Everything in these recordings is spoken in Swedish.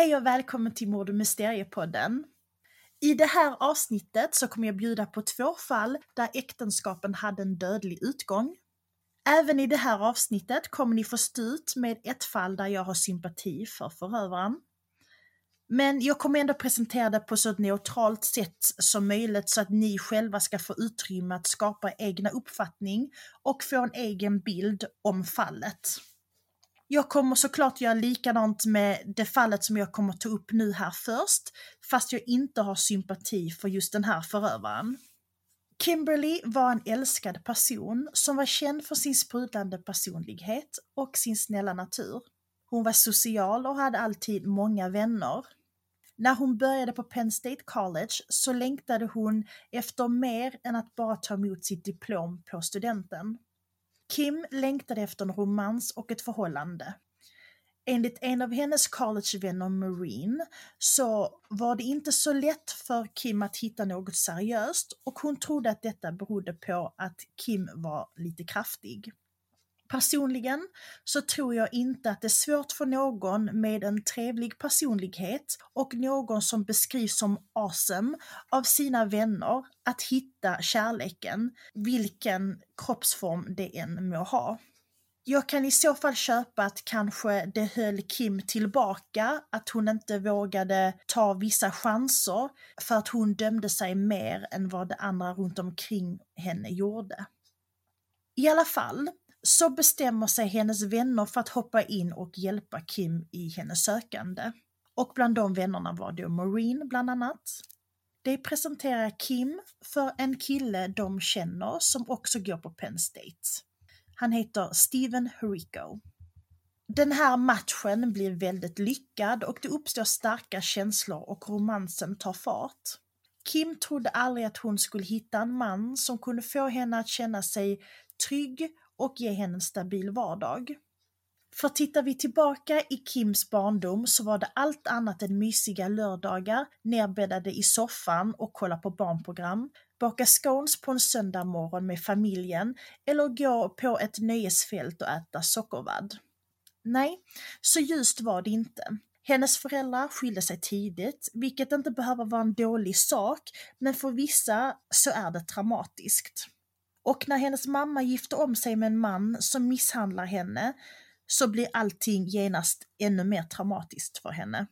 Hej och välkommen till Mord och Mysteriepodden. I det här avsnittet så kommer jag bjuda på två fall där äktenskapen hade en dödlig utgång. Även i det här avsnittet kommer ni få stå ut med ett fall där jag har sympati för förövaren. Men jag kommer ändå presentera det på så ett neutralt sätt som möjligt så att ni själva ska få utrymme att skapa egna uppfattning och få en egen bild om fallet. Jag kommer såklart göra likadant med det fallet som jag kommer ta upp nu här först, fast jag inte har sympati för just den här förövaren. Kimberly var en älskad person som var känd för sin sprudlande personlighet och sin snälla natur. Hon var social och hade alltid många vänner. När hon började på Penn State College så längtade hon efter mer än att bara ta emot sitt diplom på studenten. Kim längtade efter en romans och ett förhållande. Enligt en av hennes collegevänner Marine så var det inte så lätt för Kim att hitta något seriöst och hon trodde att detta berodde på att Kim var lite kraftig. Personligen så tror jag inte att det är svårt för någon med en trevlig personlighet och någon som beskrivs som awesome av sina vänner att hitta kärleken, vilken kroppsform det än må ha. Jag kan i så fall köpa att kanske det höll Kim tillbaka, att hon inte vågade ta vissa chanser för att hon dömde sig mer än vad de andra runt omkring henne gjorde. I alla fall, så bestämmer sig hennes vänner för att hoppa in och hjälpa Kim i hennes sökande. Och bland de vännerna var då Maureen bland annat. De presenterar Kim för en kille de känner som också går på Penn State. Han heter Steven Hurico. Den här matchen blir väldigt lyckad och det uppstår starka känslor och romansen tar fart. Kim trodde aldrig att hon skulle hitta en man som kunde få henne att känna sig trygg och ge henne en stabil vardag. För tittar vi tillbaka i Kims barndom så var det allt annat än mysiga lördagar nerbäddade i soffan och kolla på barnprogram, baka scones på en söndag morgon med familjen eller gå på ett nöjesfält och äta sockervadd. Nej, så ljust var det inte. Hennes föräldrar skilde sig tidigt, vilket inte behöver vara en dålig sak, men för vissa så är det traumatiskt. Och när hennes mamma gifter om sig med en man som misshandlar henne så blir allting genast ännu mer traumatiskt för henne.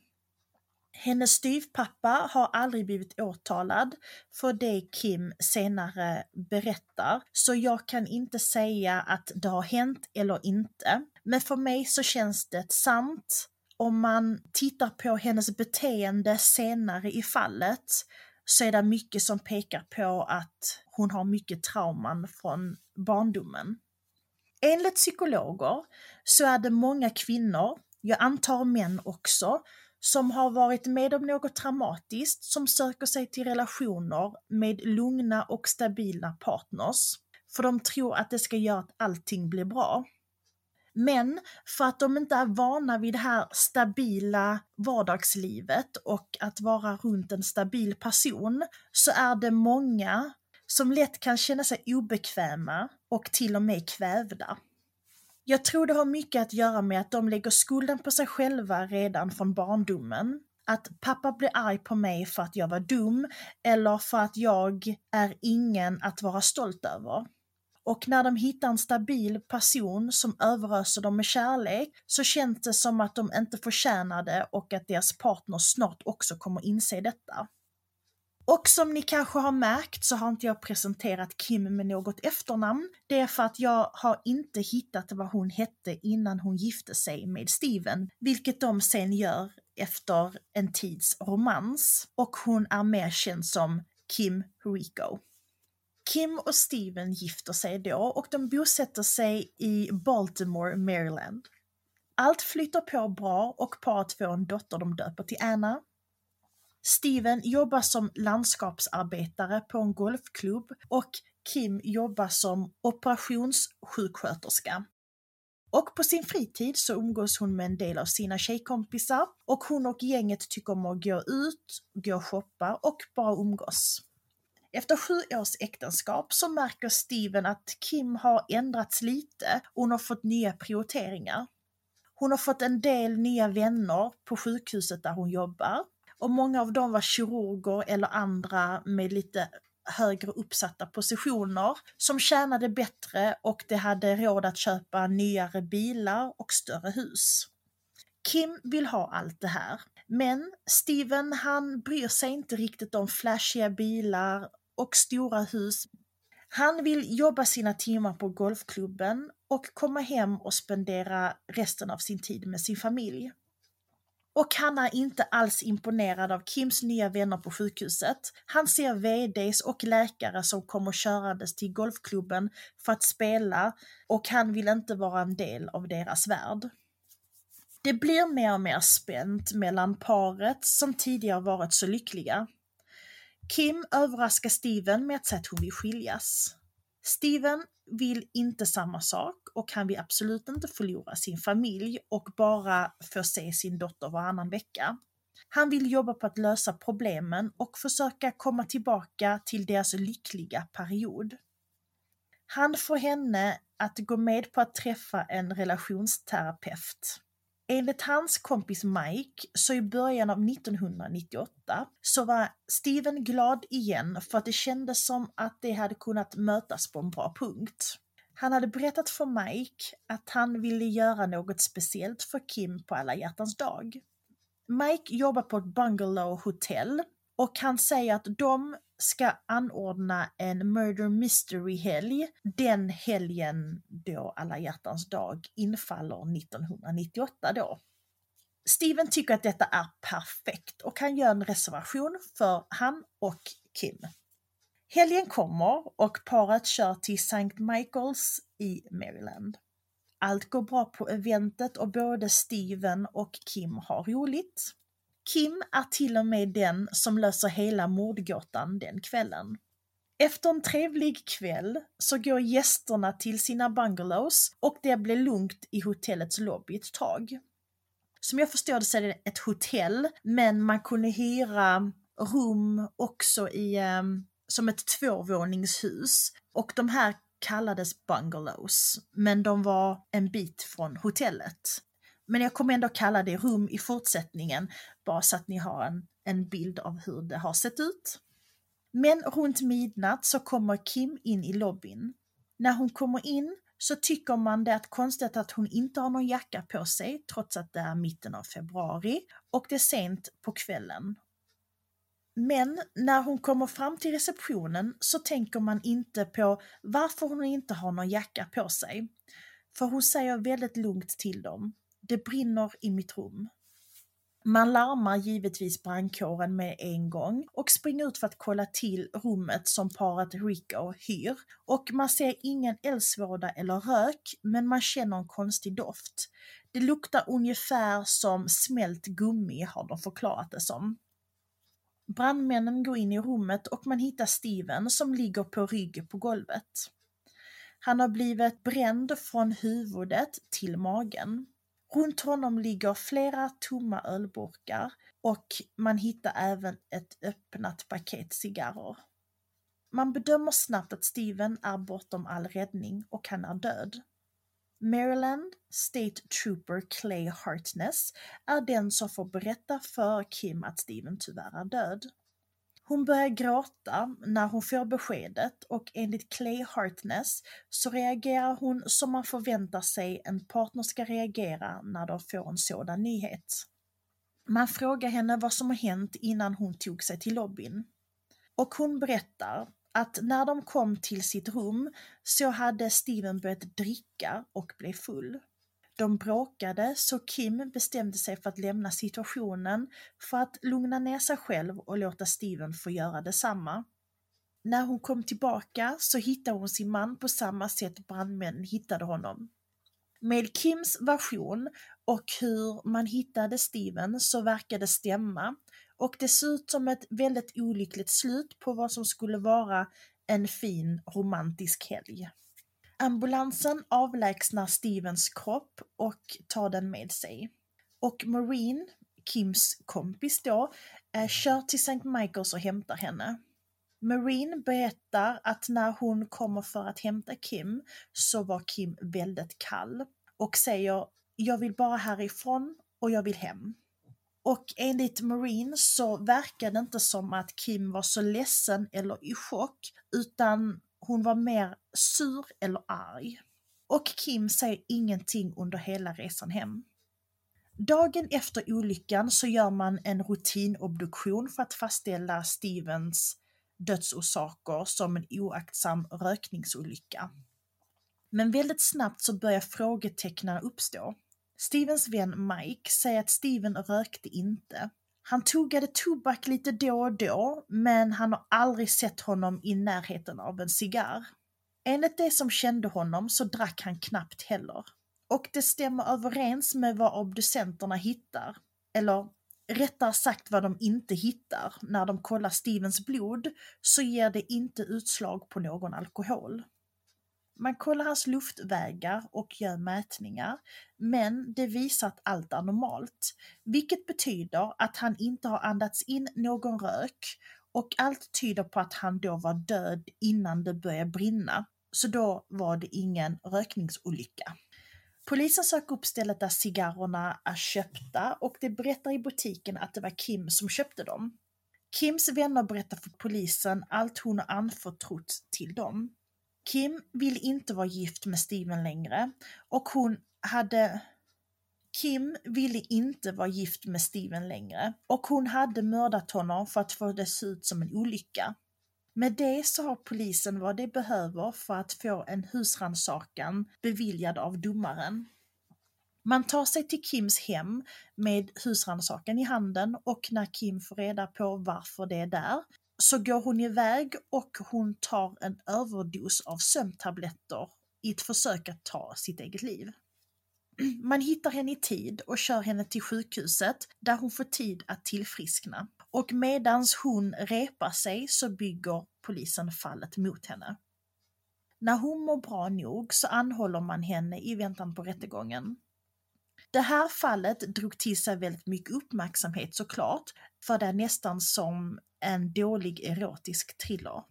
Hennes styvpappa har aldrig blivit åtalad för det Kim senare berättar, så jag kan inte säga att det har hänt eller inte. Men för mig så känns det sant. Om man tittar på hennes beteende senare i fallet så är det mycket som pekar på att hon har mycket trauman från barndomen. Enligt psykologer så är det många kvinnor, jag antar män också, som har varit med om något traumatiskt som söker sig till relationer med lugna och stabila partners. För de tror att det ska göra att allting blir bra. Men för att de inte är vana vid det här stabila vardagslivet och att vara runt en stabil person så är det många som lätt kan känna sig obekväma och till och med kvävda. Jag tror det har mycket att göra med att de lägger skulden på sig själva redan från barndomen. Att pappa blir arg på mig för att jag var dum eller för att jag är ingen att vara stolt över. Och när de hittar en stabil person som överöser dem med kärlek så känns det som att de inte förtjänar det och att deras partner snart också kommer inse detta. Och som ni kanske har märkt så har inte jag presenterat Kim med något efternamn. Det är för att jag har inte hittat vad hon hette innan hon gifte sig med Steven, vilket de sen gör efter en tids romans. Och hon är mer känd som Kim Rico. Kim och Steven gifter sig då och de bosätter sig i Baltimore, Maryland. Allt flyter på bra och paret får en dotter de döper till Anna. Steven jobbar som landskapsarbetare på en golfklubb och Kim jobbar som operationssjuksköterska. Och på sin fritid så umgås hon med en del av sina tjejkompisar och hon och gänget tycker om att gå ut, gå och shoppa och bara umgås. Efter sju års äktenskap så märker Steven att Kim har ändrats lite och hon har fått nya prioriteringar. Hon har fått en del nya vänner på sjukhuset där hon jobbar och många av dem var kirurger eller andra med lite högre uppsatta positioner som tjänade bättre och de hade råd att köpa nyare bilar och större hus. Kim vill ha allt det här, men Steven han bryr sig inte riktigt om flashiga bilar och stora hus. Han vill jobba sina timmar på golfklubben och komma hem och spendera resten av sin tid med sin familj. Och han är inte alls imponerad av Kims nya vänner på sjukhuset. Han ser VDs och läkare som kommer körandes till golfklubben för att spela och han vill inte vara en del av deras värld. Det blir mer och mer spänt mellan paret som tidigare varit så lyckliga. Kim överraskar Steven med att säga att hon vill skiljas. Steven vill inte samma sak och han vill absolut inte förlora sin familj och bara få se sin dotter varannan vecka. Han vill jobba på att lösa problemen och försöka komma tillbaka till deras lyckliga period. Han får henne att gå med på att träffa en relationsterapeut. Enligt hans kompis Mike, så i början av 1998, så var Steven glad igen för att det kändes som att de hade kunnat mötas på en bra punkt. Han hade berättat för Mike att han ville göra något speciellt för Kim på alla hjärtans dag. Mike jobbar på ett bungalow hotell och han säger att de ska anordna en murder mystery-helg den helgen då alla hjärtans dag infaller 1998 då. Steven tycker att detta är perfekt och han gör en reservation för han och Kim. Helgen kommer och paret kör till St. Michaels i Maryland. Allt går bra på eventet och både Steven och Kim har roligt. Kim är till och med den som löser hela mordgåtan den kvällen. Efter en trevlig kväll så går gästerna till sina bungalows och det blir lugnt i hotellets lobby ett tag. Som jag förstår det så är det ett hotell, men man kunde hyra rum också i, ehm, som ett tvåvåningshus. Och de här kallades bungalows, men de var en bit från hotellet. Men jag kommer ändå kalla det rum i fortsättningen, bara så att ni har en, en bild av hur det har sett ut. Men runt midnatt så kommer Kim in i lobbyn. När hon kommer in så tycker man det är konstigt att hon inte har någon jacka på sig trots att det är mitten av februari och det är sent på kvällen. Men när hon kommer fram till receptionen så tänker man inte på varför hon inte har någon jacka på sig. För hon säger väldigt lugnt till dem. Det brinner i mitt rum. Man larmar givetvis brandkåren med en gång och springer ut för att kolla till rummet som paret Rico hyr. Och man ser ingen eldsvåda eller rök, men man känner en konstig doft. Det luktar ungefär som smält gummi har de förklarat det som. Brandmännen går in i rummet och man hittar Steven som ligger på rygg på golvet. Han har blivit bränd från huvudet till magen. Runt honom ligger flera tomma ölburkar och man hittar även ett öppnat paket cigarrer. Man bedömer snabbt att Steven är bortom all räddning och han är död. Maryland State Trooper Clay Hartness är den som får berätta för Kim att Steven tyvärr är död. Hon börjar gråta när hon får beskedet och enligt Clay Hartness så reagerar hon som man förväntar sig en partner ska reagera när de får en sådan nyhet. Man frågar henne vad som har hänt innan hon tog sig till lobbyn. Och hon berättar att när de kom till sitt rum så hade Steven börjat dricka och blev full. De bråkade så Kim bestämde sig för att lämna situationen för att lugna ner sig själv och låta Steven få göra detsamma. När hon kom tillbaka så hittade hon sin man på samma sätt brandmännen hittade honom. Med Kims version och hur man hittade Steven så verkade det stämma och det ser ut som ett väldigt olyckligt slut på vad som skulle vara en fin romantisk helg. Ambulansen avlägsnar Stevens kropp och tar den med sig. Och Maureen, Kims kompis då, eh, kör till St. Michaels och hämtar henne. Maureen berättar att när hon kommer för att hämta Kim så var Kim väldigt kall och säger jag vill bara härifrån och jag vill hem. Och enligt Marine så verkar det inte som att Kim var så ledsen eller i chock, utan hon var mer sur eller arg. Och Kim säger ingenting under hela resan hem. Dagen efter olyckan så gör man en rutinobduktion för att fastställa Stevens dödsorsaker som en oaktsam rökningsolycka. Men väldigt snabbt så börjar frågetecknen uppstå. Stevens vän Mike säger att Steven rökte inte. Han tuggade tobak lite då och då, men han har aldrig sett honom i närheten av en cigarr. Enligt det som kände honom så drack han knappt heller. Och det stämmer överens med vad obducenterna hittar. Eller rättare sagt vad de inte hittar. När de kollar Stevens blod så ger det inte utslag på någon alkohol. Man kollar hans luftvägar och gör mätningar, men det visar att allt är normalt, vilket betyder att han inte har andats in någon rök och allt tyder på att han då var död innan det började brinna, så då var det ingen rökningsolycka. Polisen söker upp stället där cigarrerna är köpta och det berättar i butiken att det var Kim som köpte dem. Kims vänner berättar för polisen allt hon har anförtrott till dem. Kim vill inte vara gift med Steven längre och hon hade Kim ville inte vara gift med Steven längre och hon hade mördat honom för att få det se ut som en olycka. Med det så har polisen vad de behöver för att få en husrannsakan beviljad av domaren. Man tar sig till Kims hem med husrannsakan i handen och när Kim får reda på varför det är där så går hon iväg och hon tar en överdos av sömntabletter i ett försök att ta sitt eget liv. Man hittar henne i tid och kör henne till sjukhuset där hon får tid att tillfriskna. Och medans hon repar sig så bygger polisen fallet mot henne. När hon mår bra nog så anhåller man henne i väntan på rättegången. Det här fallet drog till sig väldigt mycket uppmärksamhet såklart, för det är nästan som en dålig erotisk thriller.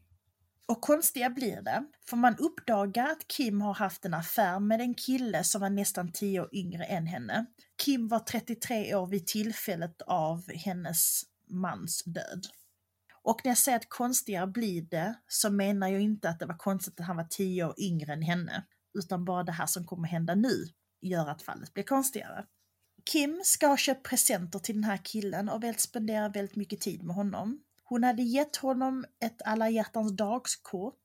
Och konstiga blir det, för man uppdagar att Kim har haft en affär med en kille som var nästan 10 år yngre än henne. Kim var 33 år vid tillfället av hennes mans död. Och när jag säger att konstigare blir det så menar jag inte att det var konstigt att han var 10 år yngre än henne, utan bara det här som kommer hända nu gör att fallet blir konstigare. Kim ska ha köpt presenter till den här killen och väl spendera väldigt mycket tid med honom. Hon hade gett honom ett alla hjärtans dagskort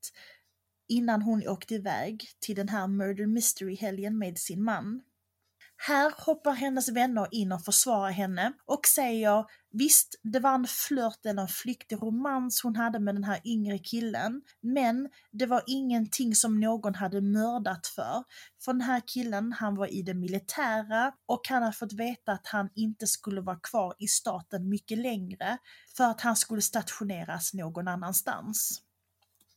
innan hon åkte iväg till den här Murder Mystery-helgen med sin man. Här hoppar hennes vänner in och försvarar henne och säger visst, det var en flört eller en flyktig romans hon hade med den här yngre killen, men det var ingenting som någon hade mördat för. För den här killen, han var i det militära och han har fått veta att han inte skulle vara kvar i staten mycket längre för att han skulle stationeras någon annanstans.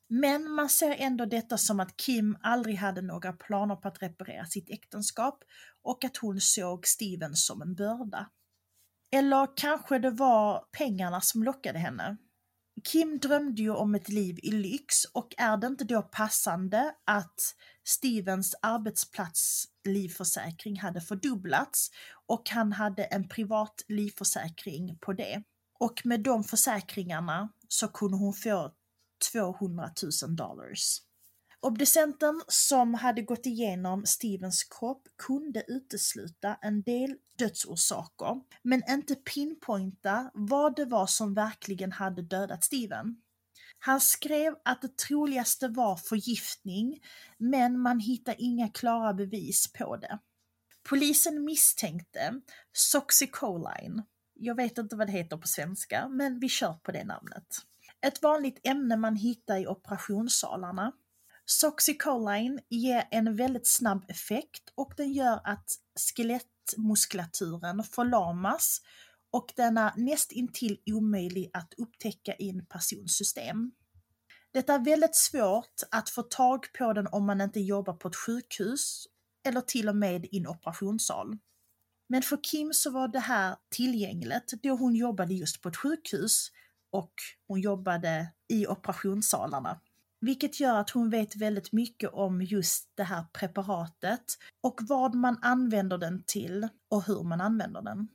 Men man ser ändå detta som att Kim aldrig hade några planer på att reparera sitt äktenskap och att hon såg Steven som en börda. Eller kanske det var pengarna som lockade henne. Kim drömde ju om ett liv i lyx och är det inte då passande att Stevens arbetsplatslivförsäkring hade fördubblats och han hade en privat livförsäkring på det. Och med de försäkringarna så kunde hon få 200 000 dollars. Obducenten som hade gått igenom Stevens kropp kunde utesluta en del dödsorsaker, men inte pinpointa vad det var som verkligen hade dödat Steven. Han skrev att det troligaste var förgiftning, men man hittade inga klara bevis på det. Polisen misstänkte Soxicoline. Jag vet inte vad det heter på svenska, men vi kör på det namnet. Ett vanligt ämne man hittar i operationssalarna. Soxicoline ger en väldigt snabb effekt och den gör att skelettmuskulaturen förlamas och den är nästintill omöjlig att upptäcka i en persons system. Det är väldigt svårt att få tag på den om man inte jobbar på ett sjukhus eller till och med i en operationssal. Men för Kim så var det här tillgängligt då hon jobbade just på ett sjukhus och hon jobbade i operationssalarna vilket gör att hon vet väldigt mycket om just det här preparatet och vad man använder den till och hur man använder den.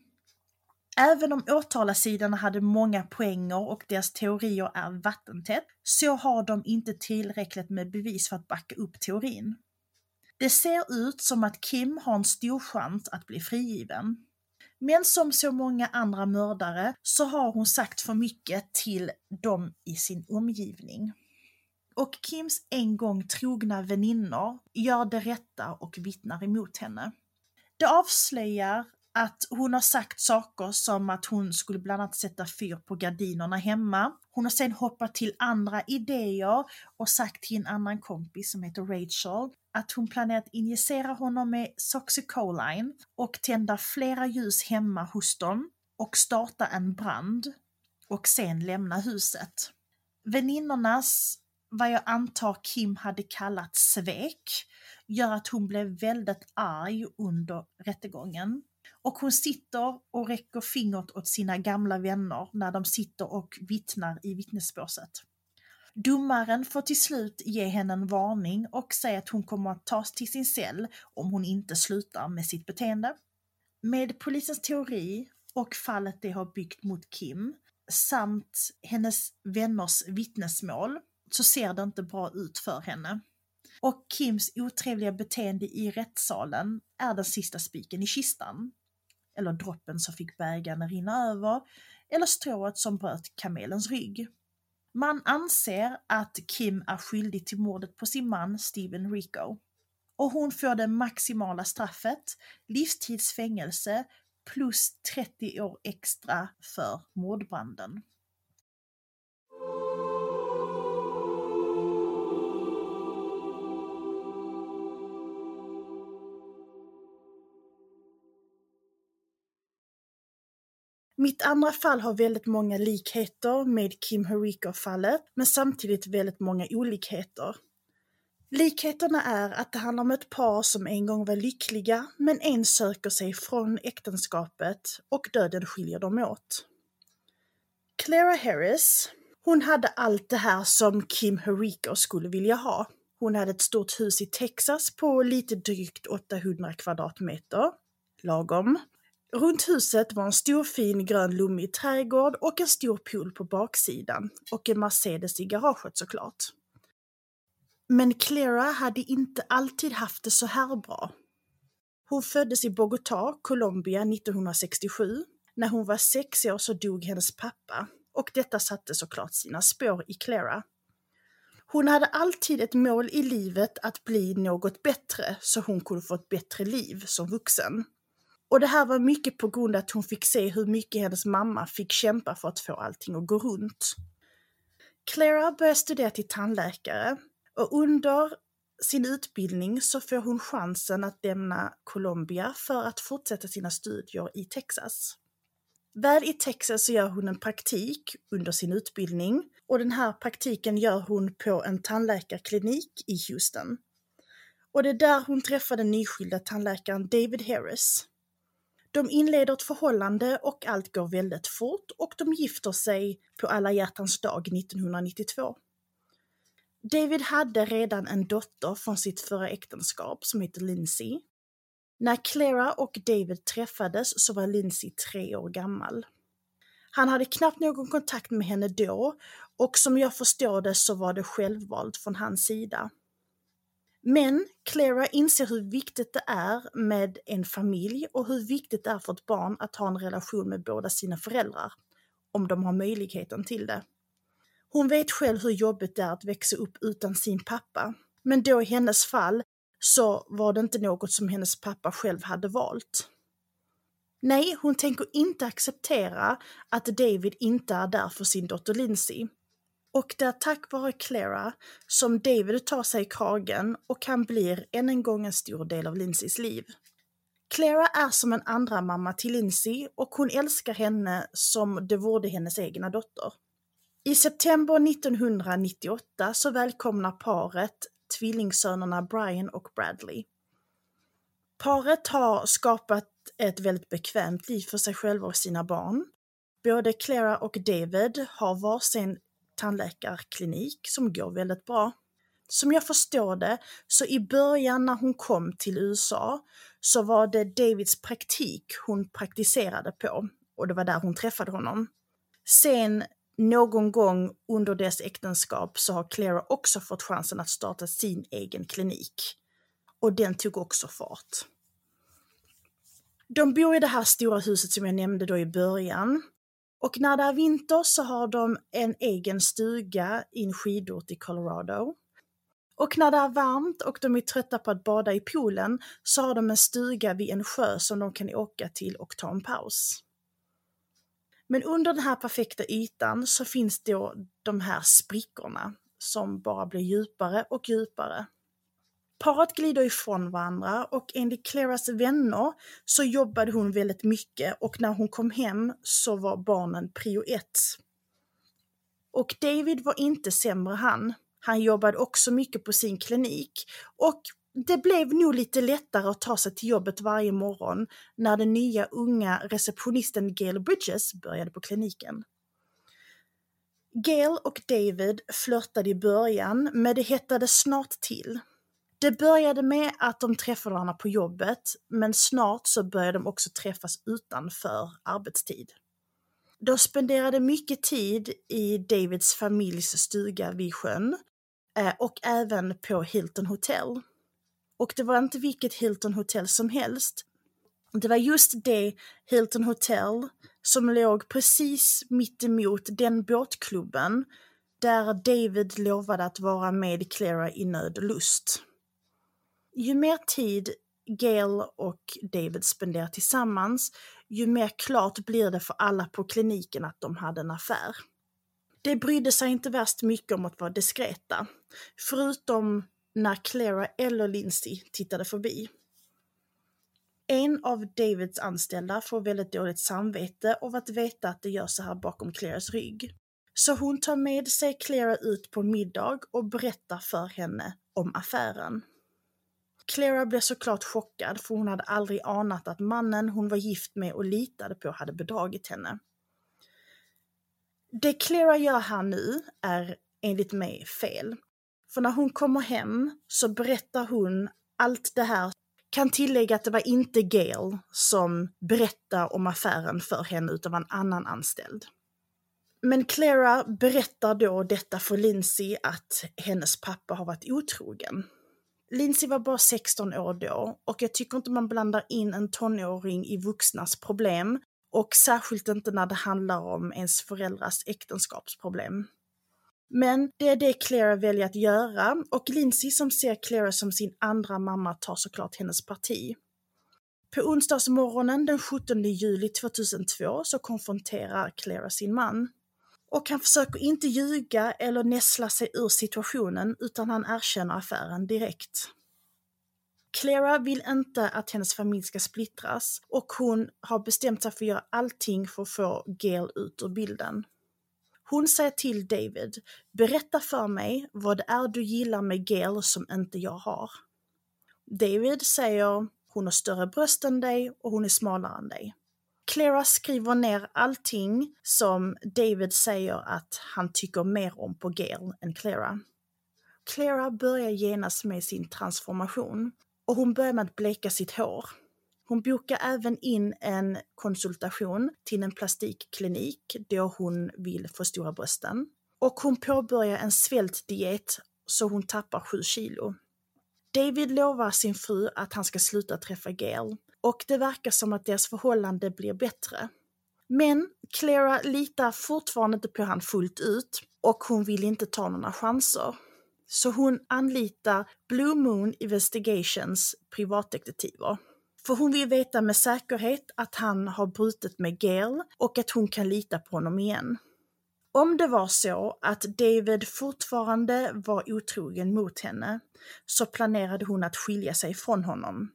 Även om åtalarsidorna hade många poänger och deras teorier är vattentätt så har de inte tillräckligt med bevis för att backa upp teorin. Det ser ut som att Kim har en stor chans att bli frigiven. Men som så många andra mördare så har hon sagt för mycket till dem i sin omgivning. Och Kims en gång trogna väninnor gör det rätta och vittnar emot henne. Det avslöjar att hon har sagt saker som att hon skulle bland annat sätta fyr på gardinerna hemma. Hon har sen hoppat till andra idéer och sagt till en annan kompis som heter Rachel att hon planerar att injicera honom med Soxycoline och tända flera ljus hemma hos dem och starta en brand och sen lämna huset. Väninnornas, vad jag antar Kim hade kallat svek, gör att hon blev väldigt arg under rättegången. Och hon sitter och räcker fingret åt sina gamla vänner när de sitter och vittnar i vittnesbåset. Domaren får till slut ge henne en varning och säga att hon kommer att tas till sin cell om hon inte slutar med sitt beteende. Med polisens teori och fallet de har byggt mot Kim samt hennes vänners vittnesmål så ser det inte bra ut för henne. Och Kims otrevliga beteende i rättssalen är den sista spiken i kistan eller droppen som fick bägaren rinna över, eller strået som bröt kamelens rygg. Man anser att Kim är skyldig till mordet på sin man Steven Rico. Och hon får det maximala straffet, livstidsfängelse plus 30 år extra för mordbranden. Mitt andra fall har väldigt många likheter med Kim Hariko-fallet, men samtidigt väldigt många olikheter. Likheterna är att det handlar om ett par som en gång var lyckliga, men en söker sig från äktenskapet och döden skiljer dem åt. Clara Harris, hon hade allt det här som Kim Hariko skulle vilja ha. Hon hade ett stort hus i Texas på lite drygt 800 kvadratmeter, lagom. Runt huset var en stor fin grön lummig trädgård och en stor pool på baksidan och en Mercedes i garaget såklart. Men Clara hade inte alltid haft det så här bra. Hon föddes i Bogotá, Colombia 1967. När hon var sex år så dog hennes pappa och detta satte såklart sina spår i Clara. Hon hade alltid ett mål i livet att bli något bättre så hon kunde få ett bättre liv som vuxen. Och det här var mycket på grund av att hon fick se hur mycket hennes mamma fick kämpa för att få allting att gå runt. Clara börjar studera till tandläkare och under sin utbildning så får hon chansen att lämna Colombia för att fortsätta sina studier i Texas. Väl i Texas så gör hon en praktik under sin utbildning och den här praktiken gör hon på en tandläkarklinik i Houston. Och det är där hon träffar den nyskilda tandläkaren David Harris. De inleder ett förhållande och allt går väldigt fort och de gifter sig på alla hjärtans dag 1992. David hade redan en dotter från sitt förra äktenskap som heter Lindsay. När Clara och David träffades så var Lindsay tre år gammal. Han hade knappt någon kontakt med henne då och som jag förstår det så var det självvalt från hans sida. Men Clara inser hur viktigt det är med en familj och hur viktigt det är för ett barn att ha en relation med båda sina föräldrar, om de har möjligheten till det. Hon vet själv hur jobbigt det är att växa upp utan sin pappa, men då i hennes fall så var det inte något som hennes pappa själv hade valt. Nej, hon tänker inte acceptera att David inte är där för sin dotter Lindsay och det är tack vare Clara som David tar sig i kragen och han blir än en gång en stor del av Lindsays liv. Clara är som en andra mamma till Lindsay och hon älskar henne som det vore hennes egna dotter. I september 1998 så välkomnar paret tvillingsönerna Brian och Bradley. Paret har skapat ett väldigt bekvämt liv för sig själva och sina barn. Både Clara och David har varsin tandläkarklinik som går väldigt bra. Som jag förstår det, så i början när hon kom till USA så var det Davids praktik hon praktiserade på och det var där hon träffade honom. Sen någon gång under deras äktenskap så har Clara också fått chansen att starta sin egen klinik. Och den tog också fart. De bor i det här stora huset som jag nämnde då i början. Och när det är vinter så har de en egen stuga i en skidort i Colorado. Och när det är varmt och de är trötta på att bada i poolen så har de en stuga vid en sjö som de kan åka till och ta en paus. Men under den här perfekta ytan så finns då de här sprickorna som bara blir djupare och djupare. Paret glider ifrån varandra och enligt Claras vänner så jobbade hon väldigt mycket och när hon kom hem så var barnen prio ett. Och David var inte sämre han. Han jobbade också mycket på sin klinik och det blev nog lite lättare att ta sig till jobbet varje morgon när den nya unga receptionisten Gail Bridges började på kliniken. Gail och David flörtade i början, men det hettade snart till. Det började med att de träffade varandra på jobbet, men snart så började de också träffas utanför arbetstid. De spenderade mycket tid i Davids familjs stuga vid sjön eh, och även på Hilton Hotel. Och det var inte vilket Hilton Hotel som helst. Det var just det Hilton Hotel som låg precis mittemot den båtklubben där David lovade att vara med Clara i nöd och lust. Ju mer tid Gail och David spenderar tillsammans, ju mer klart blir det för alla på kliniken att de hade en affär. De brydde sig inte värst mycket om att vara diskreta, förutom när Clara eller Lindsay tittade förbi. En av Davids anställda får väldigt dåligt samvete av att veta att det gör så här bakom Claras rygg. Så hon tar med sig Clara ut på middag och berättar för henne om affären. Clara blir såklart chockad för hon hade aldrig anat att mannen hon var gift med och litade på hade bedragit henne. Det Clara gör här nu är enligt mig fel. För när hon kommer hem så berättar hon allt det här. Kan tillägga att det var inte Gail som berättar om affären för henne utan var en annan anställd. Men Clara berättar då detta för Lindsay att hennes pappa har varit otrogen. Lindsay var bara 16 år då och jag tycker inte man blandar in en tonåring i vuxnas problem och särskilt inte när det handlar om ens föräldrars äktenskapsproblem. Men det är det Clara väljer att göra och Lindsay som ser Clara som sin andra mamma tar såklart hennes parti. På onsdagsmorgonen den 17 juli 2002 så konfronterar Clara sin man. Och han försöker inte ljuga eller näsla sig ur situationen utan han erkänner affären direkt. Clara vill inte att hennes familj ska splittras och hon har bestämt sig för att göra allting för att få Gail ut ur bilden. Hon säger till David, berätta för mig vad det är du gillar med Gail som inte jag har. David säger, hon har större bröst än dig och hon är smalare än dig. Clara skriver ner allting som David säger att han tycker mer om på Gail än Clara. Clara börjar genast med sin transformation och hon börjar med att bleka sitt hår. Hon bokar även in en konsultation till en plastikklinik då hon vill förstora brösten. Och hon påbörjar en svältdiet så hon tappar 7 kilo. David lovar sin fru att han ska sluta träffa Gail och det verkar som att deras förhållande blir bättre. Men Clara litar fortfarande inte på han fullt ut och hon vill inte ta några chanser. Så hon anlitar Blue Moon Investigations privatdetektiver för hon vill veta med säkerhet att han har brutit med Gail och att hon kan lita på honom igen. Om det var så att David fortfarande var otrogen mot henne så planerade hon att skilja sig från honom.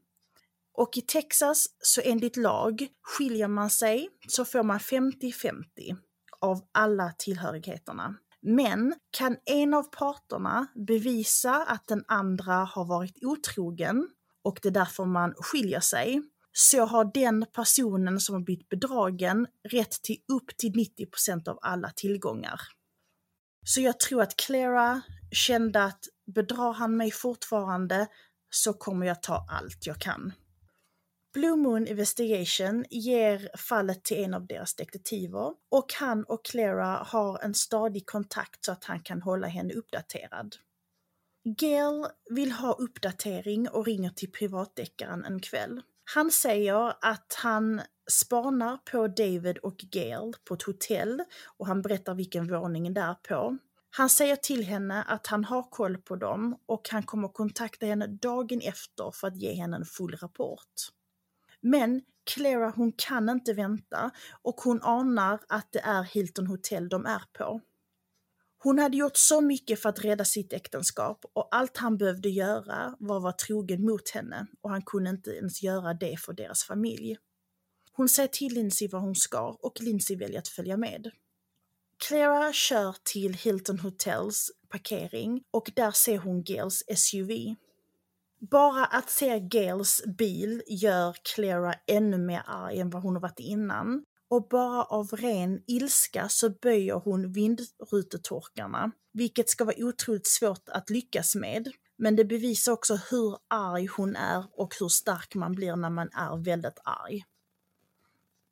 Och i Texas, så enligt lag, skiljer man sig så får man 50-50 av alla tillhörigheterna. Men kan en av parterna bevisa att den andra har varit otrogen och det är därför man skiljer sig, så har den personen som har blivit bedragen rätt till upp till 90% av alla tillgångar. Så jag tror att Clara kände att bedrar han mig fortfarande så kommer jag ta allt jag kan. Blue Moon Investigation ger fallet till en av deras detektiver och han och Clara har en stadig kontakt så att han kan hålla henne uppdaterad. Gail vill ha uppdatering och ringer till privatdeckaren en kväll. Han säger att han spanar på David och Gail på ett hotell och han berättar vilken våning det är på. Han säger till henne att han har koll på dem och han kommer kontakta henne dagen efter för att ge henne en full rapport. Men Clara hon kan inte vänta och hon anar att det är Hilton Hotel de är på. Hon hade gjort så mycket för att rädda sitt äktenskap och allt han behövde göra var att vara trogen mot henne och han kunde inte ens göra det för deras familj. Hon säger till Lindsay vad hon ska och Lindsay väljer att följa med. Clara kör till Hilton Hotels parkering och där ser hon Gails SUV. Bara att se Gails bil gör Clara ännu mer arg än vad hon har varit innan. Och bara av ren ilska så böjer hon vindrutetorkarna, vilket ska vara otroligt svårt att lyckas med. Men det bevisar också hur arg hon är och hur stark man blir när man är väldigt arg.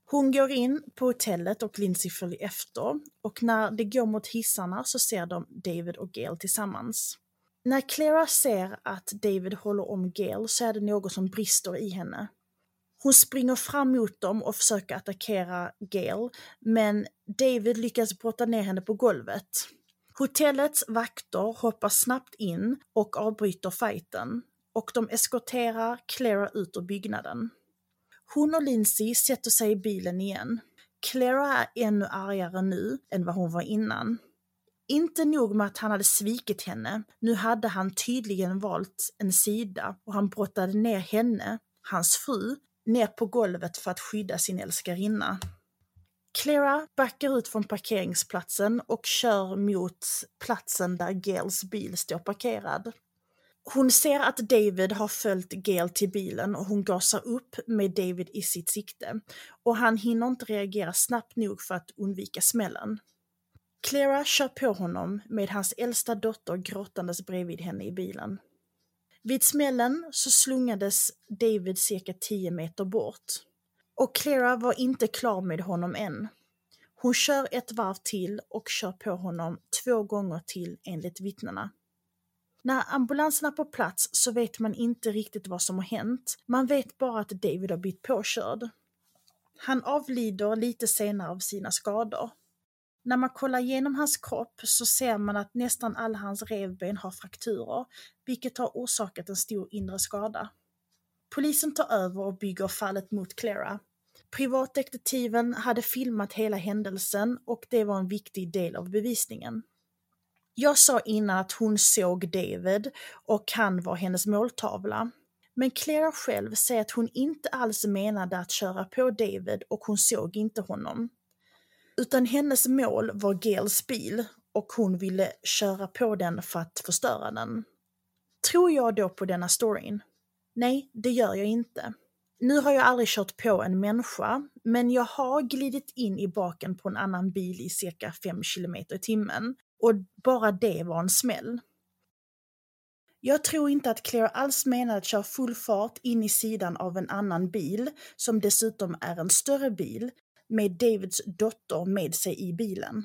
Hon går in på hotellet och Lindsay följer efter och när det går mot hissarna så ser de David och Gail tillsammans. När Clara ser att David håller om Gail så är det något som brister i henne. Hon springer fram mot dem och försöker attackera Gail, men David lyckas brotta ner henne på golvet. Hotellets vakter hoppar snabbt in och avbryter fighten och de eskorterar Clara ut ur byggnaden. Hon och Lindsay sätter sig i bilen igen. Clara är ännu argare nu än vad hon var innan. Inte nog med att han hade svikit henne, nu hade han tydligen valt en sida och han brottade ner henne, hans fru, ner på golvet för att skydda sin älskarinna. Clara backar ut från parkeringsplatsen och kör mot platsen där Gails bil står parkerad. Hon ser att David har följt Gail till bilen och hon gasar upp med David i sitt sikte. Och han hinner inte reagera snabbt nog för att undvika smällen. Clara kör på honom med hans äldsta dotter gråtandes bredvid henne i bilen. Vid smällen så slungades David cirka 10 meter bort. Och Clara var inte klar med honom än. Hon kör ett varv till och kör på honom två gånger till enligt vittnena. När ambulansen är på plats så vet man inte riktigt vad som har hänt. Man vet bara att David har blivit påkörd. Han avlider lite senare av sina skador. När man kollar igenom hans kropp så ser man att nästan alla hans revben har frakturer, vilket har orsakat en stor inre skada. Polisen tar över och bygger fallet mot Clara. Privatdetektiven hade filmat hela händelsen och det var en viktig del av bevisningen. Jag sa innan att hon såg David och han var hennes måltavla. Men Clara själv säger att hon inte alls menade att köra på David och hon såg inte honom. Utan hennes mål var Gels bil och hon ville köra på den för att förstöra den. Tror jag då på denna storyn? Nej, det gör jag inte. Nu har jag aldrig kört på en människa, men jag har glidit in i baken på en annan bil i cirka 5 km i timmen och bara det var en smäll. Jag tror inte att Claire alls menade att köra full fart in i sidan av en annan bil, som dessutom är en större bil, med Davids dotter med sig i bilen.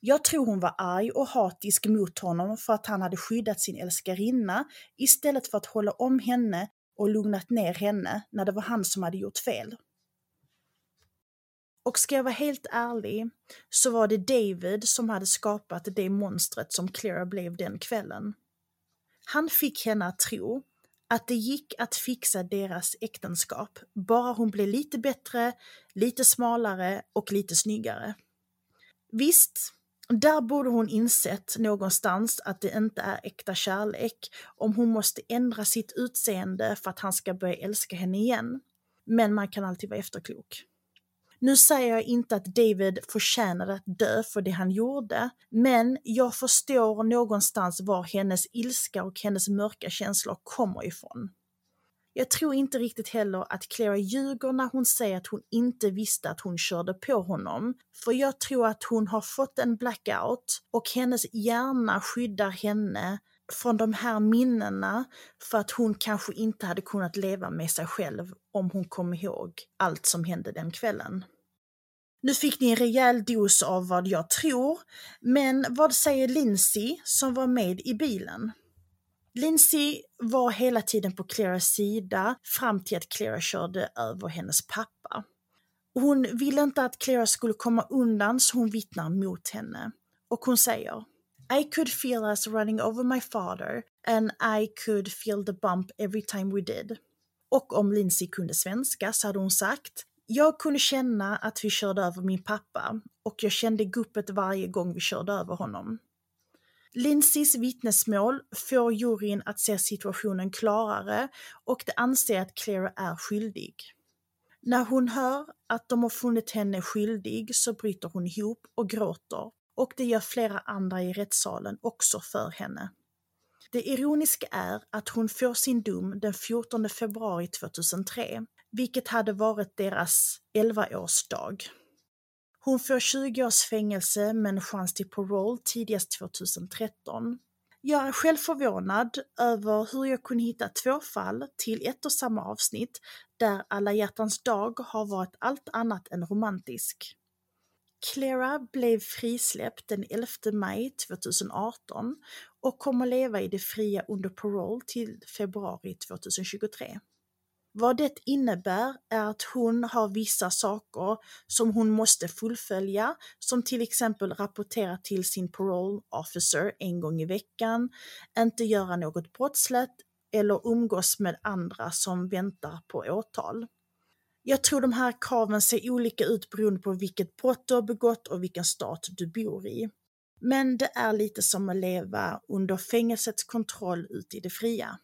Jag tror hon var arg och hatisk mot honom för att han hade skyddat sin älskarinna istället för att hålla om henne och lugnat ner henne när det var han som hade gjort fel. Och ska jag vara helt ärlig så var det David som hade skapat det monstret som Clara blev den kvällen. Han fick henne att tro att det gick att fixa deras äktenskap, bara hon blev lite bättre, lite smalare och lite snyggare. Visst, där borde hon insett någonstans att det inte är äkta kärlek om hon måste ändra sitt utseende för att han ska börja älska henne igen. Men man kan alltid vara efterklok. Nu säger jag inte att David förtjänade att dö för det han gjorde, men jag förstår någonstans var hennes ilska och hennes mörka känslor kommer ifrån. Jag tror inte riktigt heller att Clara ljuger när hon säger att hon inte visste att hon körde på honom. För jag tror att hon har fått en blackout och hennes hjärna skyddar henne från de här minnena för att hon kanske inte hade kunnat leva med sig själv om hon kom ihåg allt som hände den kvällen. Nu fick ni en rejäl dos av vad jag tror, men vad säger Lindsay som var med i bilen? Lindsay var hela tiden på Claras sida fram till att Clara körde över hennes pappa. Hon ville inte att Clara skulle komma undan så hon vittnar mot henne. Och hon säger i could feel us running over my father and I could feel the bump every time we did. Och om Lindsay kunde svenska så hade hon sagt jag kunde känna att vi körde över min pappa och jag kände guppet varje gång vi körde över honom. Lindsays vittnesmål får juryn att se situationen klarare och de anser att Clara är skyldig. När hon hör att de har funnit henne skyldig så bryter hon ihop och gråter och det gör flera andra i rättssalen också för henne. Det ironiska är att hon får sin dom den 14 februari 2003, vilket hade varit deras 11-årsdag. Hon får 20 års fängelse men chans till parole tidigast 2013. Jag är själv förvånad över hur jag kunde hitta två fall till ett och samma avsnitt där Alla hjärtans dag har varit allt annat än romantisk. Clara blev frisläppt den 11 maj 2018 och kommer leva i det fria under parole till februari 2023. Vad det innebär är att hon har vissa saker som hon måste fullfölja, som till exempel rapportera till sin parole officer en gång i veckan, inte göra något brottsligt eller umgås med andra som väntar på åtal. Jag tror de här kraven ser olika ut beroende på vilket brott du har begått och vilken stat du bor i. Men det är lite som att leva under fängelsets kontroll ute i det fria.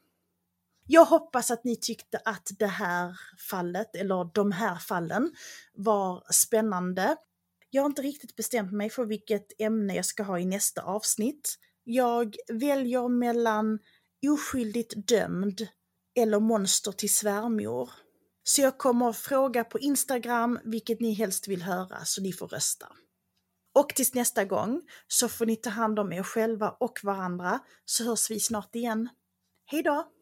Jag hoppas att ni tyckte att det här fallet, eller de här fallen, var spännande. Jag har inte riktigt bestämt mig för vilket ämne jag ska ha i nästa avsnitt. Jag väljer mellan oskyldigt dömd eller monster till svärmor. Så jag kommer att fråga på Instagram vilket ni helst vill höra, så ni får rösta. Och tills nästa gång så får ni ta hand om er själva och varandra, så hörs vi snart igen. Hejdå!